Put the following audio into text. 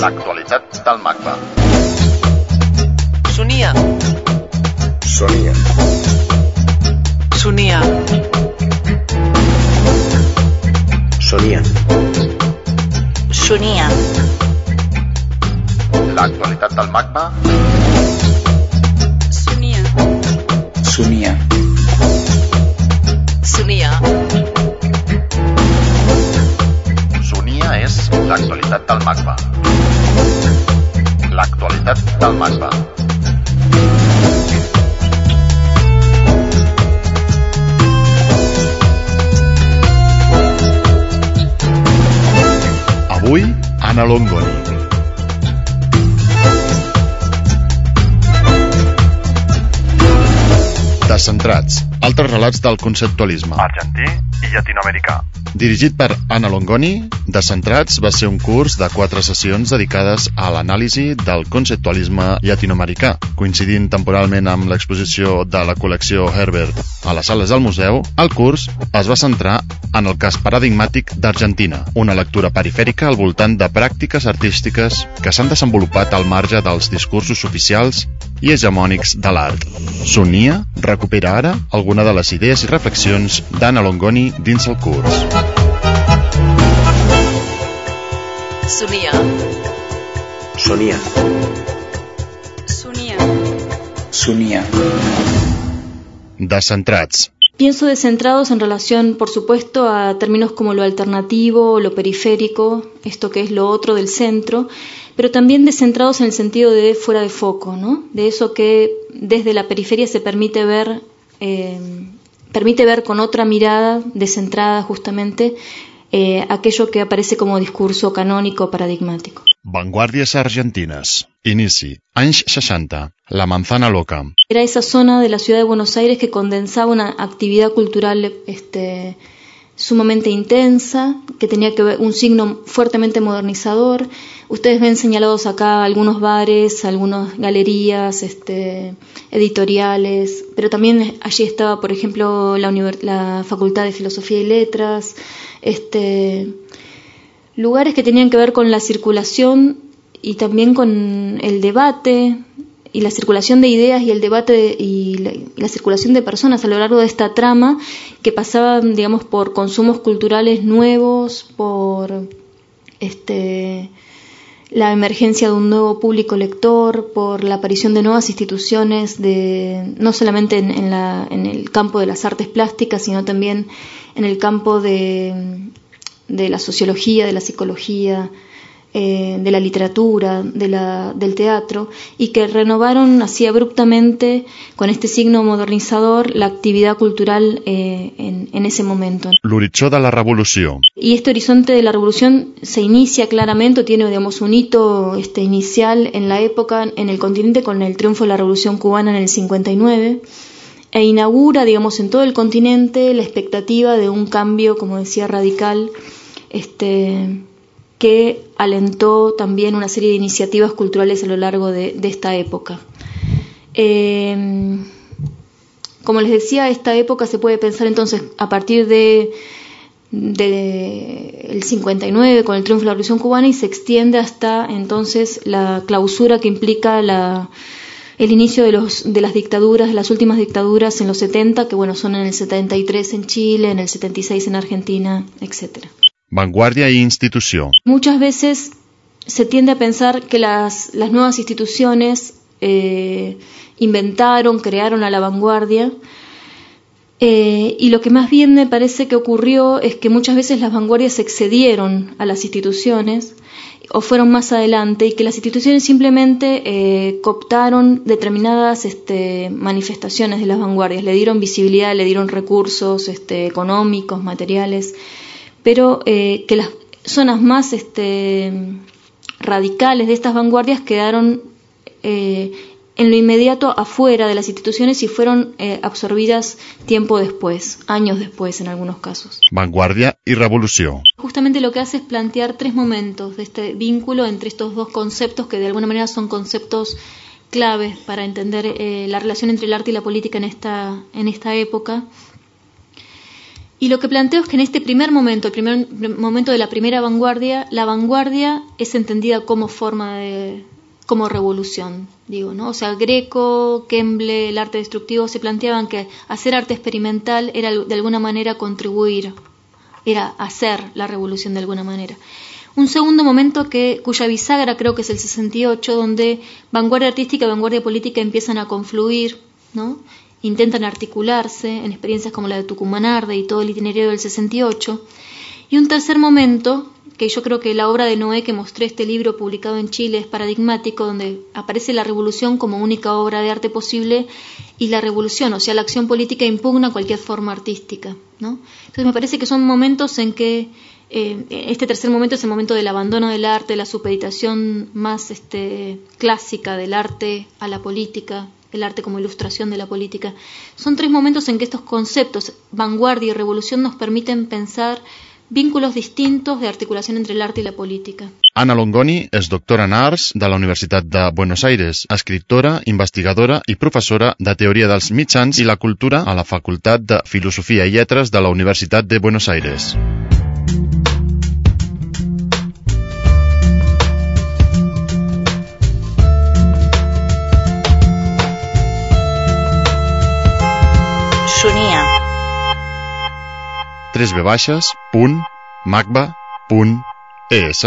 L'actualitat del MACBA. Sonia. Sonia. Sonia. Sonia. Sonia. L'actualitat del MACBA. Sonia. Sonia. Sonia. Sonia del MACBA. L'actualitat del MACBA. Avui, Anna Longoni. Descentrats, altres relats del conceptualisme. argentí i llatinoamericà. Dirigit per Anna Longoni, Descentrats va ser un curs de quatre sessions dedicades a l'anàlisi del conceptualisme llatinoamericà. Coincidint temporalment amb l'exposició de la col·lecció Herbert a les sales del museu, el curs es va centrar en el cas paradigmàtic d'Argentina, una lectura perifèrica al voltant de pràctiques artístiques que s'han desenvolupat al marge dels discursos oficials i hegemònics de l'art. Sonia recupera ara alguna de les idees i reflexions d'Anna Longoni dins el curs. Sonia. Sonia. Sonia. Sonia. Descentrats. Pienso descentrados en relación, por supuesto, a términos como lo alternativo, lo periférico, esto que es lo otro del centro, pero también descentrados en el sentido de fuera de foco, ¿no? De eso que desde la periferia se permite ver, eh, permite ver con otra mirada descentrada justamente eh, aquello que aparece como discurso canónico paradigmático. Vanguardies argentines. Inici. Anys 60. La manzana loca. Era esa zona de la ciudad de Buenos Aires que condensaba una actividad cultural este, sumamente intensa, que tenía que ver un signo fuertemente modernizador. Ustedes ven señalados acá algunos bares, algunas galerías, este, editoriales, pero también allí estaba, por ejemplo, la, la Facultad de Filosofía y Letras, este, lugares que tenían que ver con la circulación y también con el debate y la circulación de ideas y el debate y la, circulación de personas a lo largo de esta trama que pasaban, digamos, por consumos culturales nuevos, por este la emergencia de un nuevo público lector, por la aparición de nuevas instituciones, de, no solamente en, en la- en el campo de las artes plásticas, sino también en el campo de, de la sociología, de la psicología, eh, de la literatura, de la, del teatro, y que renovaron así abruptamente, con este signo modernizador, la actividad cultural eh, en, en ese momento. L'horitzó de la revolució. Y este horizonte de la revolución se inicia claramente, o tiene digamos, un hito este, inicial en la época, en el continente, con el triunfo de la revolución cubana en el 59, e inaugura, digamos, en todo el continente la expectativa de un cambio, como decía, radical, este, que alentó también una serie de iniciativas culturales a lo largo de, esta época. Eh, como les decía, esta época se puede pensar entonces a partir de, de el 59 con el triunfo de la Revolución Cubana y se extiende hasta entonces la clausura que implica el inicio de, los, de las dictaduras, de las últimas dictaduras en los 70, que bueno, son en el 73 en Chile, en el 76 en Argentina, etcétera. Vanguardia i institució. Muchas veces se tiende a pensar que las, las nuevas instituciones eh, inventaron, crearon a la vanguardia, eh, y lo que más bien me parece que ocurrió es que muchas veces las vanguardias excedieron a las instituciones o fueron más adelante y que las instituciones simplemente eh, cooptaron determinadas este, manifestaciones de las vanguardias, le dieron visibilidad, le dieron recursos este, económicos, materiales, pero eh, que las zonas más este, radicales de estas vanguardias quedaron eh, en lo inmediato afuera de las instituciones y fueron eh, absorbidas tiempo después, años después en algunos casos. Vanguardia i revolució. Justamente lo que hace es plantear tres momentos de este vínculo entre estos dos conceptos que de alguna manera son conceptos claves para entender eh, la relación entre el arte y la política en esta, en esta época. Y lo que planteo es que en este primer momento, el primer momento de la primera vanguardia, la vanguardia es entendida como forma de, como revolución, digo, ¿no? O sea, Greco, Kemble, el arte destructivo se planteaban que hacer arte experimental era de alguna manera contribuir, era hacer la revolución de alguna manera. Un segundo momento que, cuya bisagra creo que es el 68, donde vanguardia artística y vanguardia política empiezan a confluir, ¿no? Intentan articularse en experiencias como la de Tucumán Arde y todo el itinerario del 68. Y un tercer momento que yo creo que la obra de Noé que mostré este libro publicado en Chile es paradigmático, donde aparece la revolución como única obra de arte posible y la revolución, o sea, la acción política impugna cualquier forma artística. ¿no? Entonces me parece que son momentos en que eh, este tercer momento es el momento del abandono del arte, la supeditación más este, clásica del arte a la política, el arte como ilustración de la política. Son tres momentos en que estos conceptos, vanguardia y revolución, nos permiten pensar vínculos distintos de articulación entre el arte y la política. Ana Longoni és doctora en Arts de la Universitat de Buenos Aires, escriptora, investigadora i professora de Teoria dels Mitjans i la Cultura a la Facultat de Filosofia i Lletres de la Universitat de Buenos Aires. Sonia. 3 v baixes, punt, magba, punt, es.